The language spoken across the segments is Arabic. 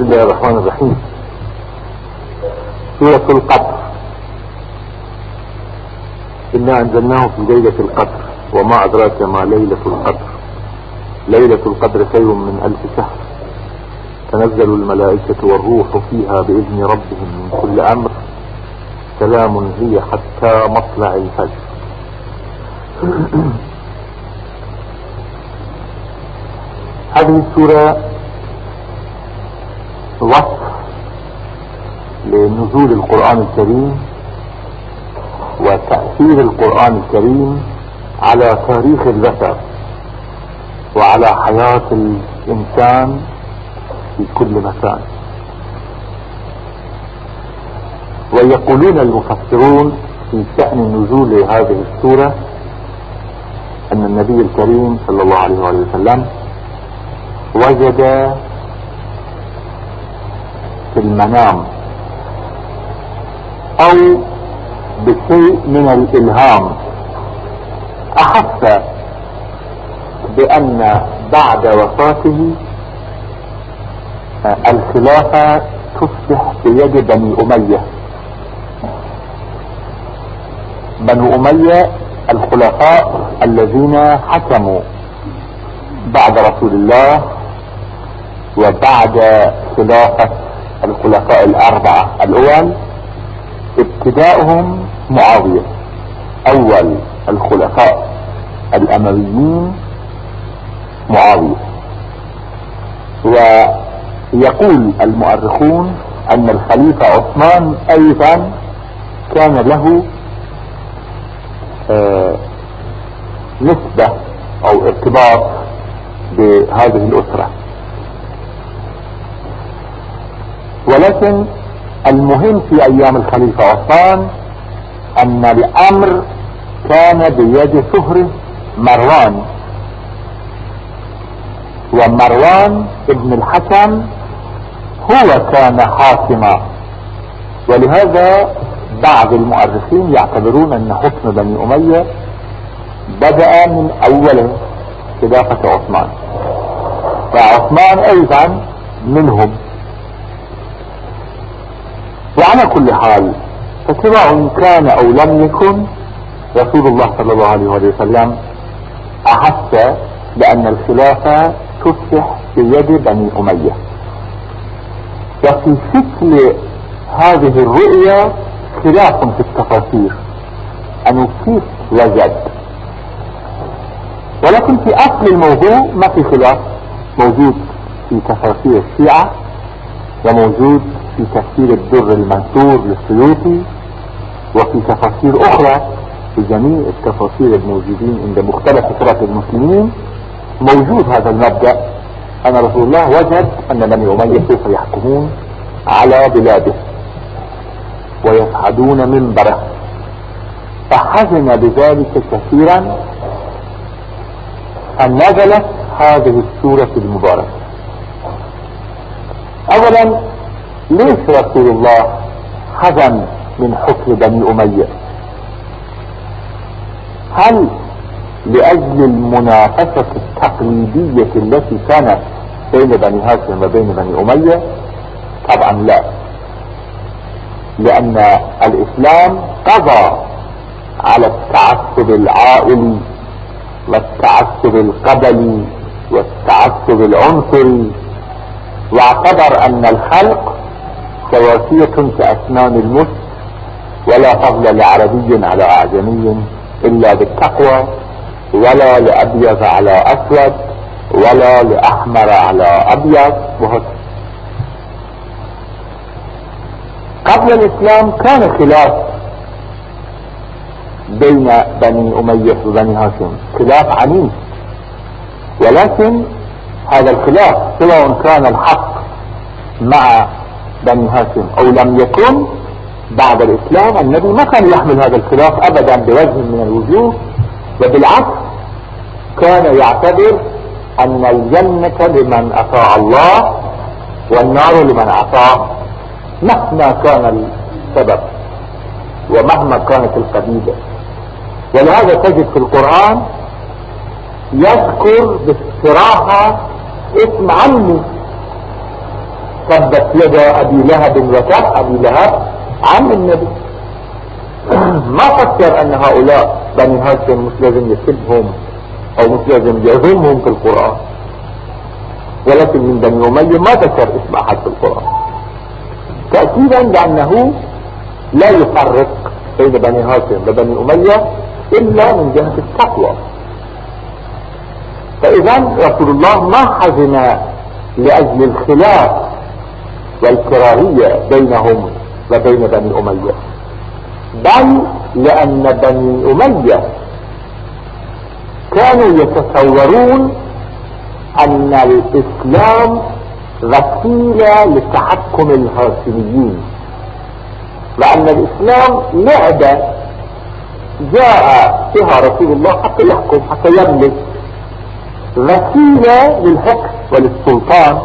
بسم الله الرحمن الرحيم. سورة القدر. إنا أنزلناه في ليلة القدر وما أدراك ما ليلة القدر. ليلة القدر خير من ألف شهر. تنزل الملائكة والروح فيها بإذن ربهم من كل أمر. سلام هي حتى مطلع الفجر. هذه السورة وصف لنزول القرآن الكريم وتأثير القرآن الكريم على تاريخ البشر وعلى حياة الإنسان في كل مكان. ويقولون المفسرون في شأن نزول هذه السورة أن النبي الكريم صلى الله عليه وسلم وجد في المنام أو بشيء من الإلهام. أحس بأن بعد وفاته الخلافة تصبح بيد بني أمية. بنو أمية الخلفاء الذين حكموا بعد رسول الله وبعد خلافة الخلفاء الأربعة الأول ابتداؤهم معاوية أول الخلفاء الأمويين معاوية. ويقول المؤرخون أن الخليفة عثمان أيضا كان له آه نسبة أو ارتباط بهذه الأسرة. ولكن المهم في أيام الخليفة عثمان أن الأمر كان بيد سهر مروان. ومروان ابن الحكم هو كان حاكما. ولهذا بعض المؤرخين يعتبرون أن حكم بني أمية بدأ من أول خلافة عثمان. فعثمان أيضا منهم. وعلى كل حال فسواء كان أو لم يكن رسول الله صلى الله عليه وسلم أحس بأن الخلافة تصبح في يد بني أمية. وفي شكل هذه الرؤية خلاف في التفاسير انه كيف وجد. ولكن في أصل الموضوع ما في خلاف موجود في تفاسير الشيعة وموجود في تفسير الدر المنثور للسيوطي وفي تفاسير أخرى في جميع التفاسير الموجودين عند مختلف فرق المسلمين. موجود هذا المبدأ أن رسول الله وجد أن بني امية سوف يحكمون على بلاده ويصعدون منبره. فحزن بذلك كثيرا أن نزلت هذه السورة المباركة. اولا ليش رسول الله حزن من حكم بني أمية. هل لأجل المنافسة التقليدية التي كانت بين بني هاشم وبين بني أمية؟ طبعا لا. لأن الإسلام قضى على التعصب العائلي والتعصب القبلي والتعصب العنصري واعتبر أن الخلق سواسية كأسنان المس ولا فضل لعربي على أعجمي إلا بالتقوى ولا لأبيض على أسود ولا لأحمر على أبيض. وهكذا قبل الإسلام كان خلاف بين بني أمية وبني هاشم خلاف عنيف. ولكن هذا الخلاف سواء كان الحق مع بني هاشم. أو لم يكن بعد الإسلام النبي ما كان يحمل هذا الخلاف ابدا بوجه من الوجوه. وبالعكس كان يعتبر أن الجنة لمن أطاع الله والنار لمن أطاع. مهما كان السبب ومهما كانت القبيلة. ولهذا تجد في القرآن يذكر باستراحة اسم عمي تبت يدا أبي لهب وتب أبي لهب عم النبي. ما فكر أن هؤلاء بني هاشم مش لازم يسبهم أو مش لازم يذمهم في القرآن. ولكن من بني أمية ما ذكر اسم أحد في القرآن. تأكيدا لأنه لا يفرق بين بني هاشم وبني أمية إلا من جهة التقوى. فإذا رسول الله ما حزن لأجل الخلاف والكراهية بينهم وبين بني أمية. بل لأن بني أمية كانوا يتصورون أن الإسلام وسيلة لتحكم الهاشميين. وأن الإسلام لعبة جاء بها رسول الله حتى يحكم حتى يملك وسيلة للحكم وللسلطان.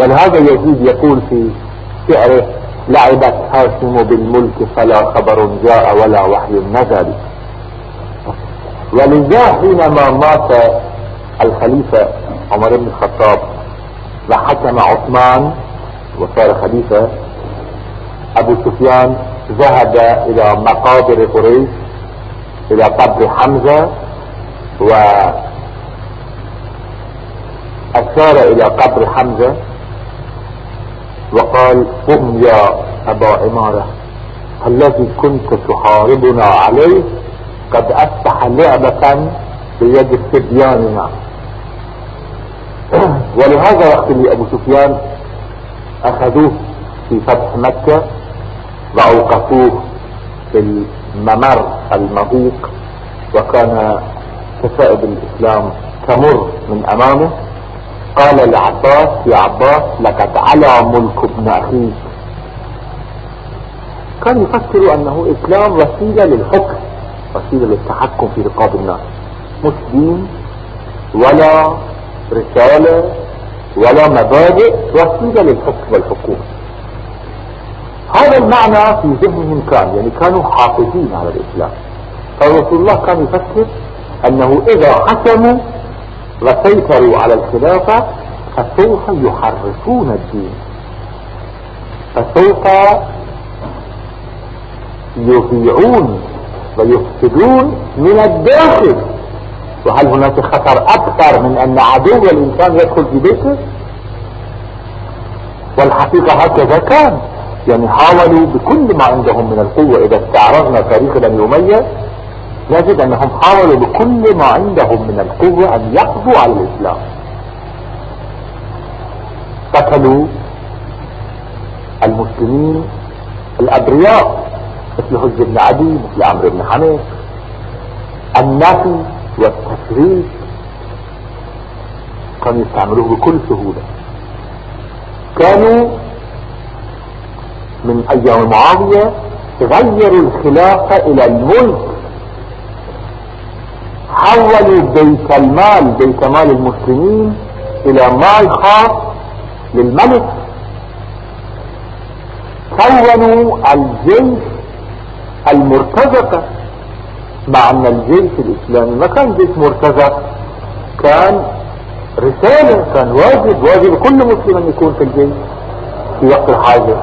ولهذا يزيد يقول في شعره لعبت هاشم بالملك فلا خبر جاء ولا وحي نزل. ولذا حينما مات الخليفة عمر بن الخطاب وحكم عثمان وصار خليفة أبو سفيان ذهب إلى مقابر قريش إلى قبر حمزة واشار إلى قبر حمزة. وقال قم يا أبا عمارة الذي كنت تحاربنا عليه قد افتح لعبة بيد استبياننا ولهذا وقت اللي أبو سفيان أخذوه في فتح مكة وأوقفوه في الممر المضيق وكان كسائد الاسلام تمر من أمامه. قال لعباس يا عباس لقد على ملك ابن أخيك. كان يفكر أنه إسلام وسيلة للحكم وسيلة للتحكم في رقاب الناس. مش دين ولا رسالة ولا مبادئ وسيلة للحكم والحكومة. هذا المعنى في ذهنهم كان يعني كانوا حافظين على الإسلام. فرسول الله كان يفكر أنه إذا حكموا وسيطروا على الخلافة فسوف يحرفون الدين. فسوف يضيعون ويفسدون من الداخل. وهل هناك خطر أكثر من أن عدو الإنسان يدخل في بيته؟ والحقيقة هكذا كان. يعني حاولوا بكل ما عندهم من القوة. إذا استعرضنا تاريخ بني أمية نجد أنهم حاولوا بكل ما عندهم من القوة أن يقضوا على الإسلام. قتلوا المسلمين الأبرياء مثل حج بن عدي مثل عمرو بن حنيف النفي والتفريق كانوا يستعملوه بكل سهولة. كانوا من أيام معاوية غيروا الخلافة إلى الملك. حولوا بيت المال بيت مال المسلمين إلى مال خاص للملك. كونوا الجيش المرتزقة مع أن الجيش الإسلامي ما كان جيش مرتزق كان رسالة كان واجب واجب كل مسلم أن يكون في الجيش في وقت الحاجة.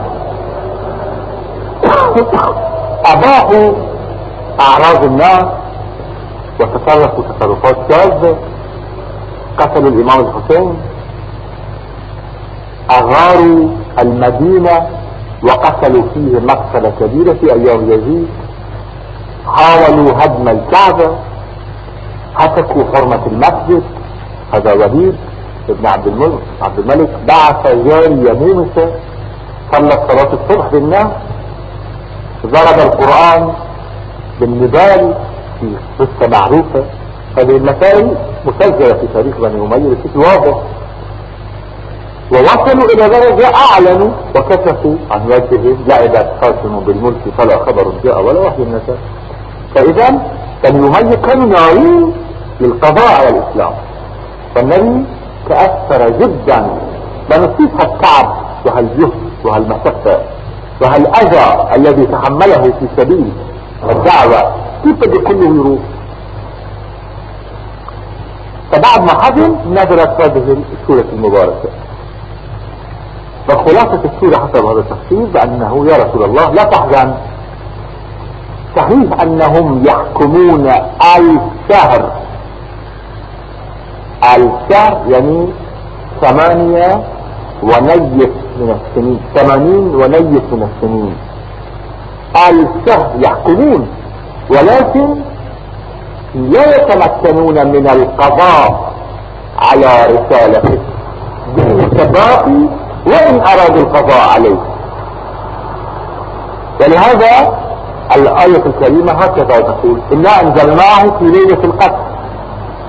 أباحوا أعراض الناس وتصرفوا تصرفات شاذة قتلوا الإمام الحسين اغاروا المدينة وقتلوا فيه مقتلة كبيرة في أيام يزيد حاولوا هدم الكعبة هتكوا حرمة المسجد. هذا وليد ابن عبد الملك عبد الملك بعث جارية موسى صلت صلاة الصبح بالناس ضرب القرآن بالنبال في قصة معروفة. هذه المسائل مسجلة في تاريخ بني أمية بشكل واضح. ووصلوا إلى درجة أعلنوا وكشفوا عن وجههم لعبت قاسم بالملك فلا خبر جاء ولا وحي النساء فإذا بني أمية كانوا ناويين للقضاء على الإسلام. فالنبي تأثر جدا. بنصيب هالتعب وهالجهد وهالمشقة وهالأذى الذي تحمله في سبيل الدعوة؟ كيف بده كله يروح فبعد ما حزن نزلت هذه السورة المباركة. فخلاصة السورة حسب هذا التفسير بأنه يا رسول الله لا تحزن. صحيح أنهم يحكمون الشهر. الشهر يعني ثمانية ونيف من السنين. ثمانين ونيف من السنين. الشهر يحكمون. ولكن لا يتمكنون من القضاء على رسالته. بالتباقي وإن أرادوا القضاء عليه. ولهذا الآية الكريمة هكذا تقول إنا أنزلناه في ليلة القدر.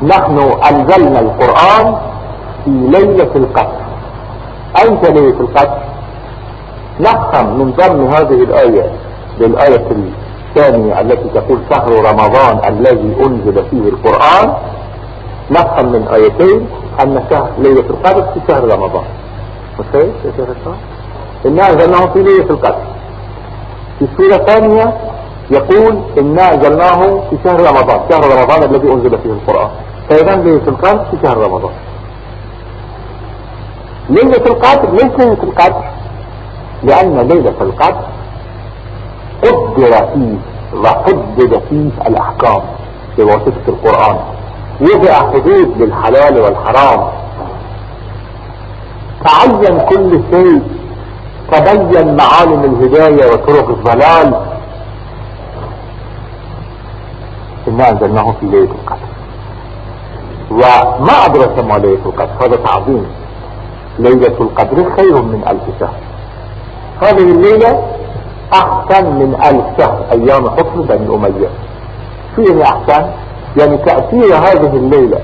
نحن أنزلنا القرآن في ليلة القدر. أنت ليلة القدر؟ نفهم من ضمن هذه الآية للآية الثانية التي تقول شهر رمضان الذي أنزل فيه القرآن نفهم من آيتين أن شهر ليلة القدر في شهر رمضان. متخيل؟ يا شيخ الشهر إنا أنزلناه في ليلة القدر. في سورة ثانية يقول إنا أنزلناه في شهر رمضان شهر رمضان الذي أنزل فيه القرآن. فإذا ليلة القدر في شهر رمضان. ليلة القدر ليس ليلة القدر؟ لأن ليلة القدر قدر فيه وحدد فيه الأحكام بواسطة القرآن. وضع حدود للحلال والحرام. تعين كل شيء. تبين معالم الهداية وطرق الضلال. إنا أنزلناه في ليلة القدر. وما أدرك ما ليلة القدر. هذا تعظيم. ليلة القدر خير من ألف شهر. هذه الليلة أحسن من ألف شهر أيام حكم بني أمية. فيه أحسن؟ يعني تأثير هذه الليلة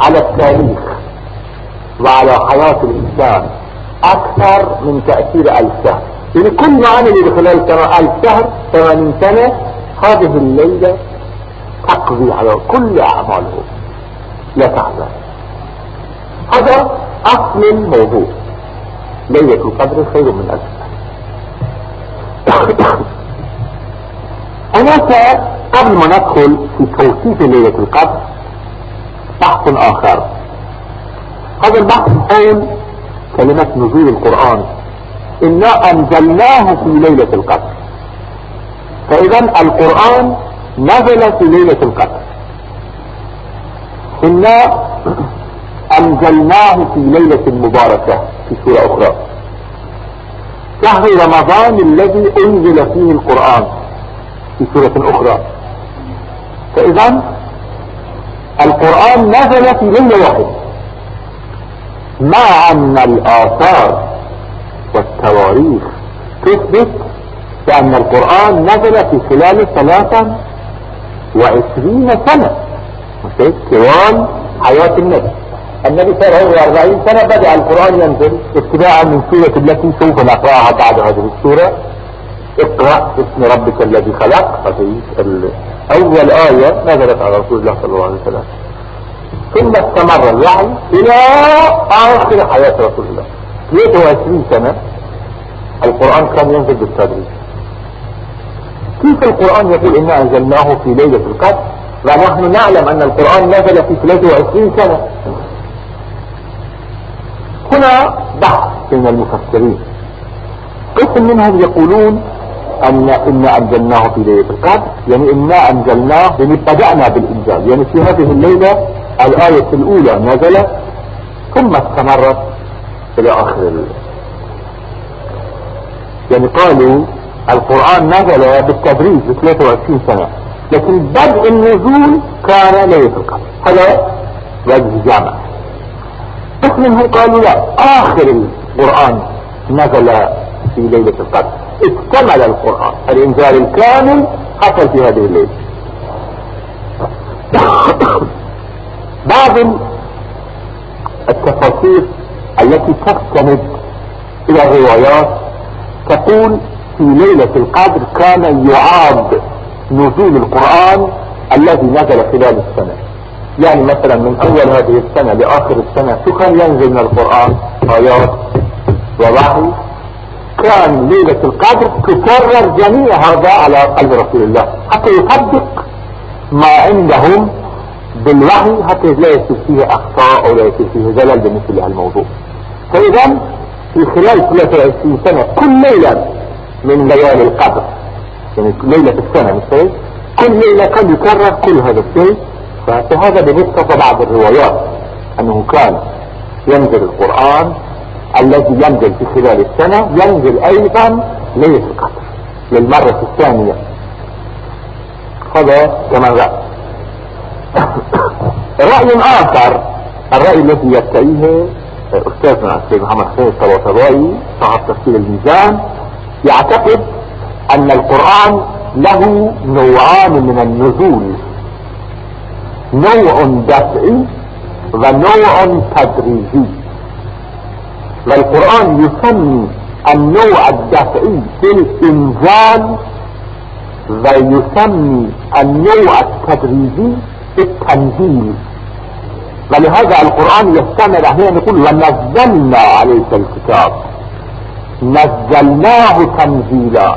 على التاريخ وعلى حياة الإنسان أكثر من تأثير ألف شهر. يعني كل عمل خلال ألف شهر ثمانين سنة هذه الليلة تقضي على كل أعماله. لا تحزن. هذا أصل الموضوع. ليلة القدر خير من ألف. هناك قبل ما ندخل في توصيف ليلة القدر بحث آخر. هذا البحث حول كلمة نزول القرآن. إنا أنزلناه في ليلة القدر. فإذا القرآن نزل في ليلة القدر. إنا أنزلناه في ليلة مباركة في سورة أخرى. شهر رمضان الذي أنزل فيه القرآن في سورة أخرى. فإذا القرآن نزل في ليلة واحدة. مع أن الآثار والتواريخ تثبت بأن القرآن نزل في خلال ثلاثة وعشرين سنة. مش طوال حياة النبي. النبي صلى الله عليه وسلم سنة بدأ القرآن ينزل ابتداء من سورة التي سوف نقرأها بعد هذه السورة. اقرأ اسم ربك الذي خلق. أول آية نزلت على رسول الله صلى الله عليه وسلم. ثم استمر الوحي إلى آخر حياة رسول الله. 23 سنة القرآن كان ينزل بالتدريج. كيف القرآن يقول إنا أنزلناه في ليلة القدر؟ ونحن نعلم أن القرآن نزل في 23 سنة. هنا بحث بين المفسرين. قسم منهم يقولون أن إنا أنزلناه في ليلة القدر يعني إنا أنزلناه يعني بدأنا بالإنزال. يعني في هذه الليلة الآية الأولى نزلت ثم استمرت إلى آخر الليلة. يعني قالوا القرآن نزل بالتدريج ب 23 سنة لكن بدء النزول كان ليلة القدر. هذا وجه جامع منهم قالوا لا. آخر القرآن نزل في ليلة القدر. اكتمل القرآن. الإنزال الكامل حصل في هذه الليلة. بعض التفاصيل التي تستند إلى الروايات تقول في ليلة القدر كان يعاد نزول القرآن الذي نزل خلال السنة. يعني مثلا من أول هذه السنة لآخر السنة كان ينزل من القرآن آيات ووحي. كان ليلة القدر تكرر جميع هذا على قلب رسول الله حتى يصدق ما عندهم بالوحي حتى لا يصير فيه أخطاء أو لا يصير فيه زلل بالنسبة لهالموضوع فإذا في خلال 23 سنة كل ليلة من ليالي القدر يعني ليلة السنة مش كل ليلة كان يكرر كل هذا الشيء. فهذا بمقتضى بعض الروايات أنه كان ينزل القرآن الذي ينزل في خلال السنة ينزل أيضا ليلة القدر للمرة الثانية. هذا كما رأى رأي آخر الرأي الذي يبتعيه أستاذنا السيد محمد حسين الطباطبائي صاحب تفسير الميزان يعتقد أن القرآن له نوعان من النزول. نوع دفعي ونوع تدريجي. والقرآن يسمي النوع الدفعي في الإنزال ويسمي النوع التدريجي في التنزيل. ولهذا القرآن يستمر أحيانا يقول ونزلنا عليك الكتاب نزلناه تنزيلا.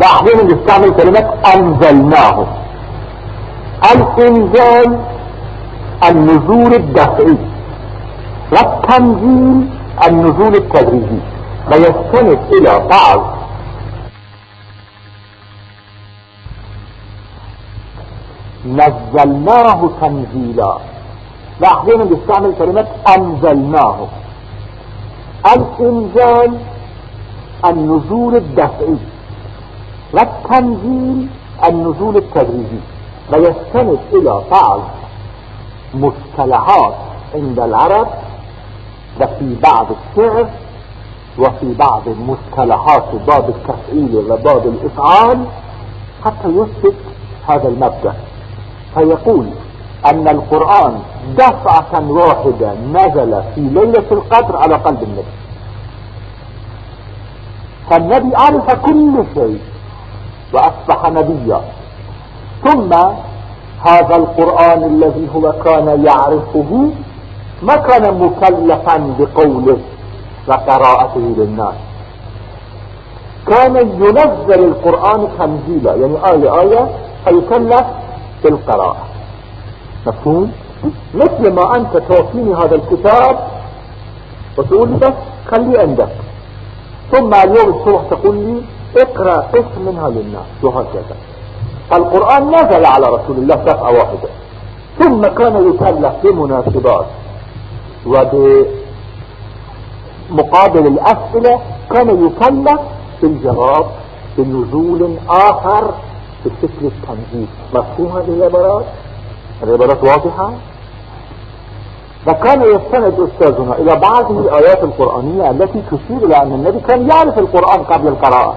لا أحيانا يستعمل كلمة أنزلناه الإنزال النزول الدفعي. والتنزيل النزول التدريجي. فيستند إلى بعض. نزلناه تنزيلا. لا أحيانا بيستعمل كلمة أنزلناه. الإنزال النزول الدفعي. والتنزيل النزول التدريجي. فيستند إلى بعض مصطلحات عند العرب وفي بعض الشعر وفي بعض المصطلحات باب التفعيل وباب الإفعال حتى يثبت هذا المبدأ. فيقول أن القرآن دفعة واحدة نزل في ليلة القدر على قلب النبي. فالنبي عرف كل شيء وأصبح نبيا. ثم هذا القرآن الذي هو كان يعرفه ما كان مكلفا بقوله وقراءته للناس. كان ينزل القرآن تنزيلا يعني آية آية فيكلف بالقراءة. مفهوم؟ مثل ما أنت تعطيني هذا الكتاب وتقول لي بس خليه عندك. ثم اليوم الصبح تقول لي اقرأ قسم منها للناس وهكذا. القرآن نزل على رسول الله دفعة واحدة. ثم كان يكلف بمناسبات. وبمقابل الأسئلة كان يكلف بالجواب بنزول آخر بشكل التنزيل مفهوم هذه العبارات؟ العبارات واضحة؟ وكان يستند أستاذنا إلى بعض الآيات القرآنية التي تشير إلى أن النبي كان يعرف القرآن قبل القراءة.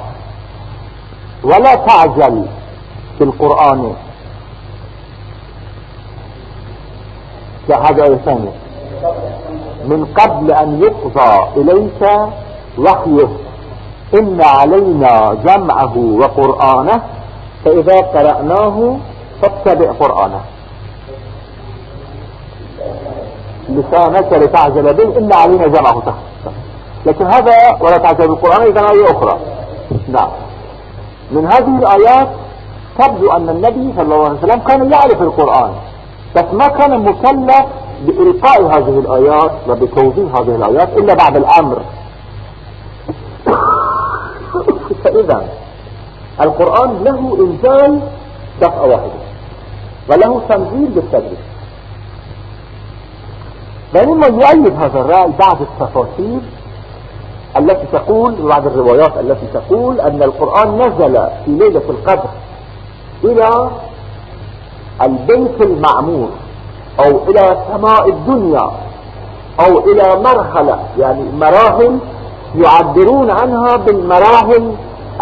ولا تعجل. في القرآن. هذا آية ثانية. من قبل أن يقضى إليك وحيه إن علينا جمعه وقرآنه فإذا قرأناه فاتبع قرآنه. لسانك لتعجل به إن علينا جمعه تحت. لكن هذا ولا تعجل بالقرآن إذا آية أخرى. نعم. من هذه الآيات تبدو أن النبي صلى الله عليه وسلم كان يعرف القرآن بس ما كان مكلف بإلقاء هذه الآيات وبتوضيح هذه الآيات إلا بعد الأمر. فإذا القرآن له إنزال دفعة واحدة وله تنزيل بالتدريج. بينما يؤيد هذا الرأي بعض التفاصيل التي تقول بعض الروايات التي تقول أن القرآن نزل في ليلة القدر إلى البيت المعمور أو إلى سماء الدنيا أو إلى مرحلة يعني مراحل يعبرون عنها بالمراحل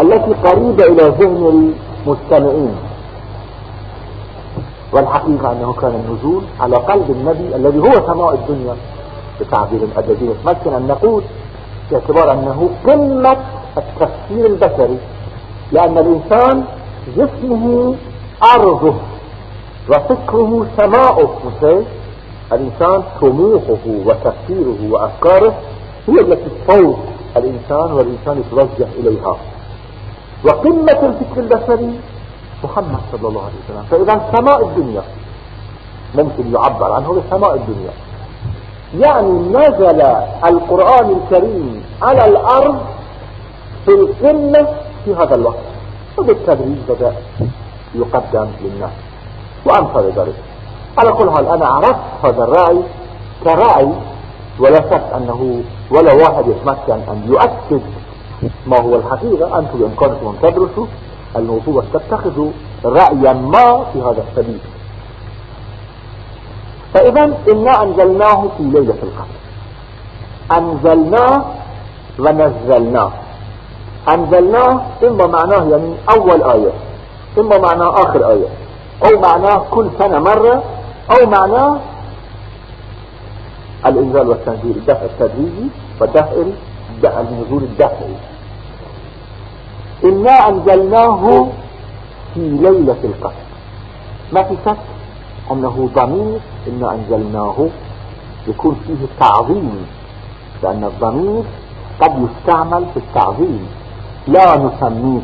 التي قريبة إلى ذهن المستمعين. والحقيقة أنه كان النزول على قلب النبي الذي هو سماء الدنيا بتعبير أدبي. يتمكن أن نقول باعتبار أنه قمة التفكير البشري لأن الإنسان جسمه أرضه وفكره سماؤه. مثل الإنسان طموحه وتفكيره وأفكاره هي التي تفوق الإنسان والإنسان يتوجه إليها. وقمة الفكر البشري محمد صلى الله عليه وسلم. فإذا سماء الدنيا ممكن يعبر عنه بسماء الدنيا. يعني نزل القرآن الكريم على الأرض في القمة في هذا الوقت. وبالتدريج بدأ يقدم للناس. وأمثال ذلك. على كل حال أنا عرفت هذا الرأي كرأي ولا شك أنه ولا واحد يتمكن أن يؤكد ما هو الحقيقة. أنتم بإمكانكم أن تدرسوا الموضوع تتخذوا رأيا ما في هذا السبيل. فإذا إنا أنزلناه في ليلة القدر. أنزلناه ونزلناه. أنزلناه إما معناه يعني أول آية إما معناه آخر آية أو معناه كل سنة مرة أو معناه الإنزال والتنزيل الدفع التدريجي والدفع النزول الدفعي إنا أنزلناه في ليلة القدر. ما في شك أنه ضمير إنا أنزلناه يكون فيه تعظيم لأن الضمير قد يستعمل في التعظيم. لا نسميه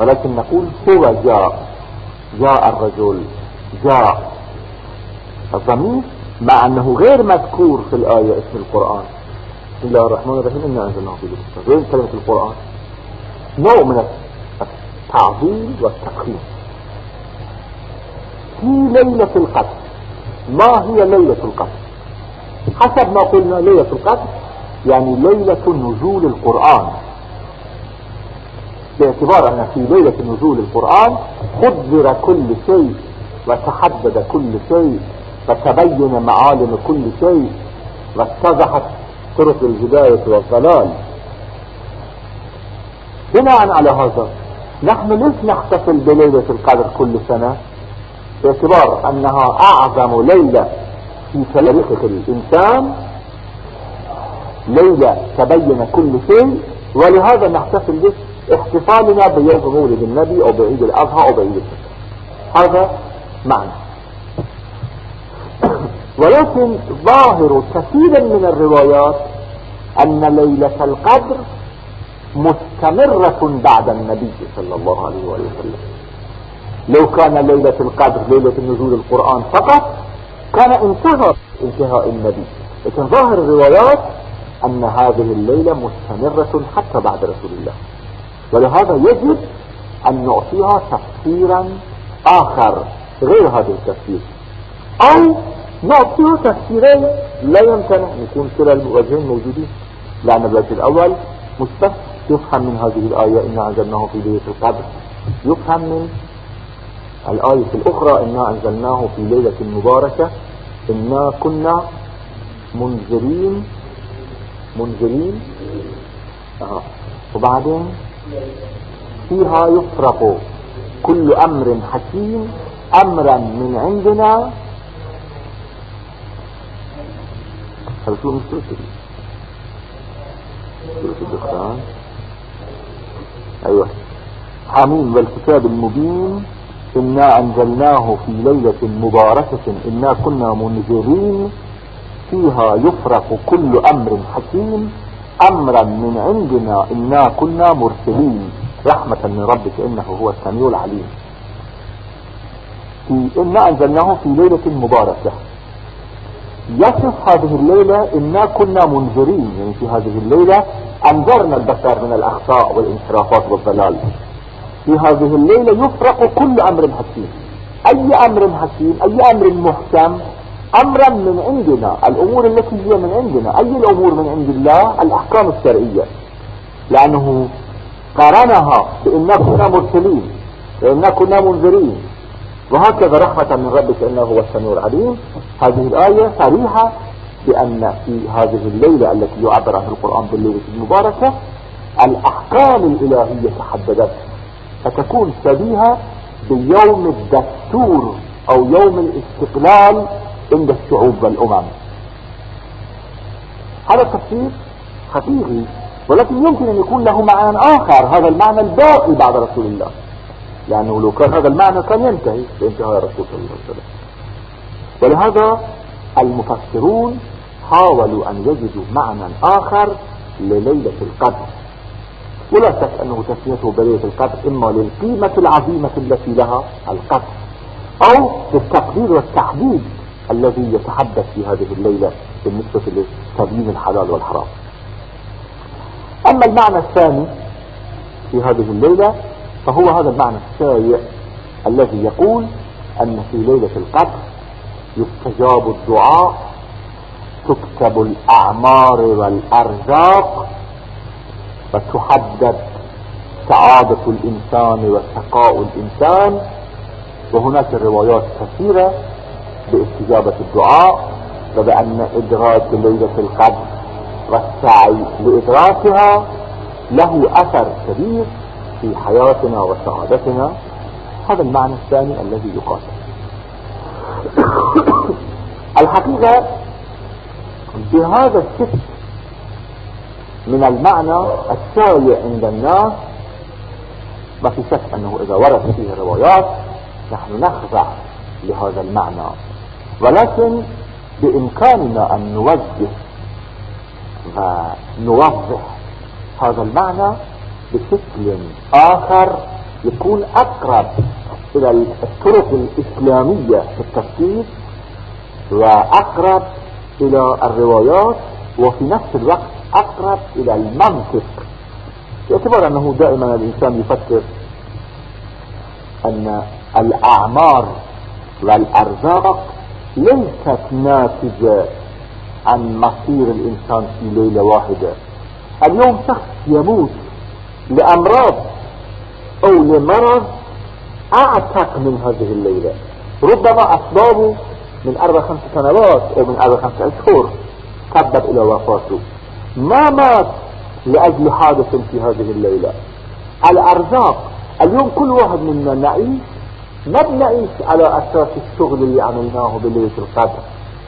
ولكن نقول هو جاء جاء الرجل جاء. الضمير مع أنه غير مذكور في الآية اسم القرآن. بسم الله الرحمن الرحيم إنا أنزلناه في غير كلمة القرآن. نوع من التعظيم والتفخيم في ليلة القدر. ما هي ليلة القدر؟ حسب ما قلنا ليلة القدر يعني ليلة نزول القرآن. باعتبار أن في ليلة نزول القرآن خذر كل شيء وتحدد كل شيء وتبين معالم كل شيء واتضحت طرق الهداية والضلال. بناء على هذا نحن ليش نحتفل بليلة القدر كل سنة؟ باعتبار أنها أعظم ليلة في تاريخ الإنسان. ليلة تبين كل شيء ولهذا نحتفل به. احتفالنا بيوم مولد النبي أو بعيد الأضحى أو بعيد الفطر هذا معنى. ولكن ظاهر كثير من الروايات أن ليلة القدر مستمرة بعد النبي صلى الله عليه وآله وسلم. لو كان ليلة القدر ليلة نزول القرآن فقط كان انتهى انتهاء النبي. لكن ظاهر الروايات أن هذه الليلة مستمرة حتى بعد رسول الله. ولهذا يجب أن نعطيها تفسيرا آخر غير هذا التفسير. أو نعطيها تفسيرين لا يمكن أن يكون كلا الوجهين موجودين. لأن الوجه الأول مثبت يفهم من هذه الآية إنا أنزلناه في ليلة القدر. يفهم من الآية الأخرى إنا أنزلناه في ليلة مباركة. إنا كنا منذرين منذرين. آه. وبعدين فيها يفرق كل أمر حكيم أمرا من عندنا. هل مستوى؟ سورة الدخان أيوه. حميم والكتاب المبين إنا أنزلناه في ليلة مباركة إنا كنا منذرين. فيها يفرق كل أمر حكيم أمرا من عندنا إنا كنا مرسلين. رحمة من ربك إنه هو السميع العليم. في إنا أنزلناه في ليلة مباركة. يصف هذه الليلة إنا كنا منذرين. يعني في هذه الليلة أنذرنا البشر من الأخطاء والانحرافات والضلال. في هذه الليلة يفرق كل أمر حكيم. أي أمر حكيم أي أمر محكم امرا من عندنا الأمور التي هي من عندنا أي الأمور من عند الله؟ الأحكام الشرعية. لأنه قارنها بأننا كنا مرسلين واننا كنا منذرين. وهكذا رحمة من ربك إنه هو السميع العليم. هذه الآية صريحة بأن في هذه الليلة التي يعبر عنها القرآن بالليلة المباركة الأحكام الإلهية تحددت. فتكون شبيهة بيوم الدستور أو يوم الاستقلال عند الشعوب والأمم. هذا التفسير حقيقي ولكن يمكن أن يكون له معنى آخر هذا المعنى الباقي بعد رسول الله. لأنه لو كان هذا المعنى كان ينتهي بانتهاء الرسول صلى الله عليه وسلم. ولهذا المفسرون حاولوا أن يجدوا معنى آخر لليلة القدر. ولا شك أنه تسميته بليلة القدر إما للقيمة العظيمة التي لها القدر أو للتقدير والتحديد. الذي يتحدث في هذه الليلة بالنسبة لتبيين الحلال والحرام. أما المعنى الثاني في هذه الليلة فهو هذا المعنى الشائع الذي يقول أن في ليلة القدر يستجاب الدعاء تكتب الأعمار والأرزاق وتحدد سعادة الإنسان وشقاء الإنسان. وهناك روايات كثيرة باستجابة الدعاء وبأن إدراك ليلة القدر والسعي لإدراكها له أثر كبير في حياتنا وسعادتنا. هذا المعنى الثاني الذي يقال الحقيقة بهذا الشكل من المعنى الشائع عند الناس ما في شك أنه إذا ورد فيه روايات نحن نخضع لهذا المعنى. ولكن بإمكاننا أن نوجه ونوضح هذا المعنى بشكل آخر يكون أقرب إلى الطرق الإسلامية في التفكير وأقرب إلى الروايات وفي نفس الوقت أقرب إلى المنطق. باعتبار أنه دائما الإنسان يفكر أن الأعمار والأرزاق ليست ناتجة عن مصير الإنسان في ليلة واحدة. اليوم شخص يموت لأمراض أو لمرض أعتق من هذه الليلة. ربما أسبابه من أربع خمس سنوات أو من أربع خمس أشهر سبب إلى وفاته. ما مات لأجل حادث في هذه الليلة. الأرزاق. اليوم كل واحد منا نعيش ما بنعيش على أساس الشغل اللي عملناه بليلة القدر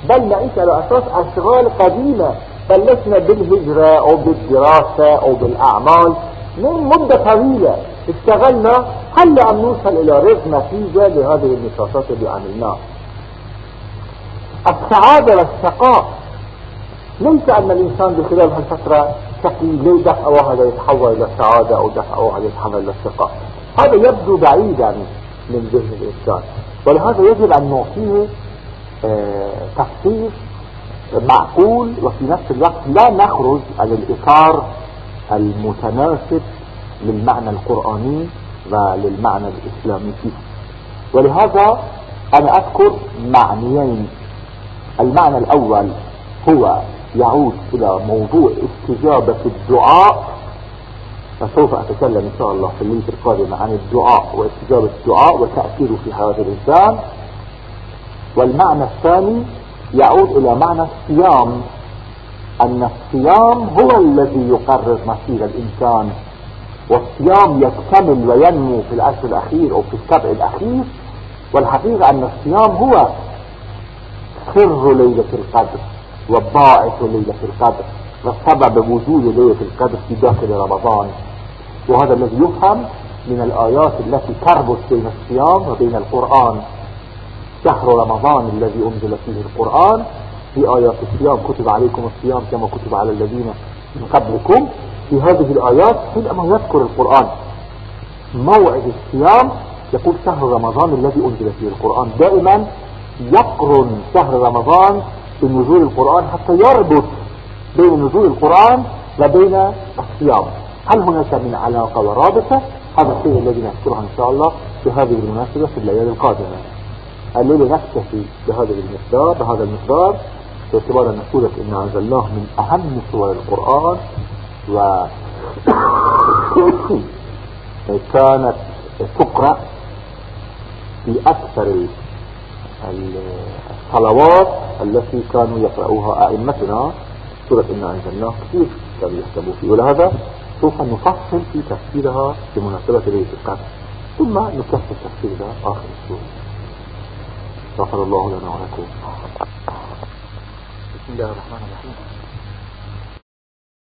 بل نعيش على أساس أشغال قديمة بلشنا بالهجرة أو بالدراسة أو بالأعمال. من مدة طويلة اشتغلنا هل عم نوصل إلى رزق نتيجة لهذه النشاطات اللي عملناها. السعادة والشقاء ليس أن الإنسان بخلال هالفترة شقي ليه دفع واحد يتحول إلى السعادة أو دفع واحد يتحول إلى الشقاء هذا يبدو بعيدا. من ذهن الإنسان. ولهذا يجب أن نعطيه آه، تفسير معقول وفي نفس الوقت لا نخرج عن الإطار المتناسب للمعنى القرآني وللمعنى الإسلامي. فيه ولهذا أنا أذكر معنيين. المعنى الأول هو يعود إلى موضوع استجابة الدعاء فسوف أتكلم إن شاء الله في الليلة القادمة عن الدعاء واستجابة الدعاء وتأثيره في حياة الإنسان. والمعنى الثاني يعود إلى معنى الصيام. أن الصيام هو الذي يقرر مصير الإنسان والصيام يكتمل وينمو في العشر الأخير أو في السبع الأخير. والحقيقة أن الصيام هو سر ليلة القدر وباعث ليلة القدر. والسبب وجود ليلة القدر في داخل رمضان. وهذا الذي يفهم من الآيات التي تربط بين الصيام وبين القرآن. شهر رمضان الذي أنزل فيه القرآن في آيات الصيام. كتب عليكم الصيام كما كتب على الذين من قبلكم. في هذه الآيات حينما يذكر القرآن موعد الصيام يقول شهر رمضان الذي أنزل فيه القرآن. دائما يقرن شهر رمضان بنزول القرآن حتى يربط بين نزول القرآن وبين الصيام هل هناك من علاقة ورابطة؟ هذا الشيء الذي نذكره إن شاء الله في هذه المناسبة في الليالي القادمة. الليلة نكتفي بهذا المقدار بهذا المقدار باعتبار أن سورة إنا أنزلناه من أهم سور القرآن و كانت تقرأ في أكثر الصلوات التي كانوا يقرأوها أئمتنا. سورة إنا أنزلناه كثير كانوا يحسبوا فيه ولهذا سوف نفصل في تفسيرها بمناسبة ليلة القدر. ثم نكفي تفسيرها آخر السورة. غفر الله لنا ولكم. بسم الله الرحمن الرحيم.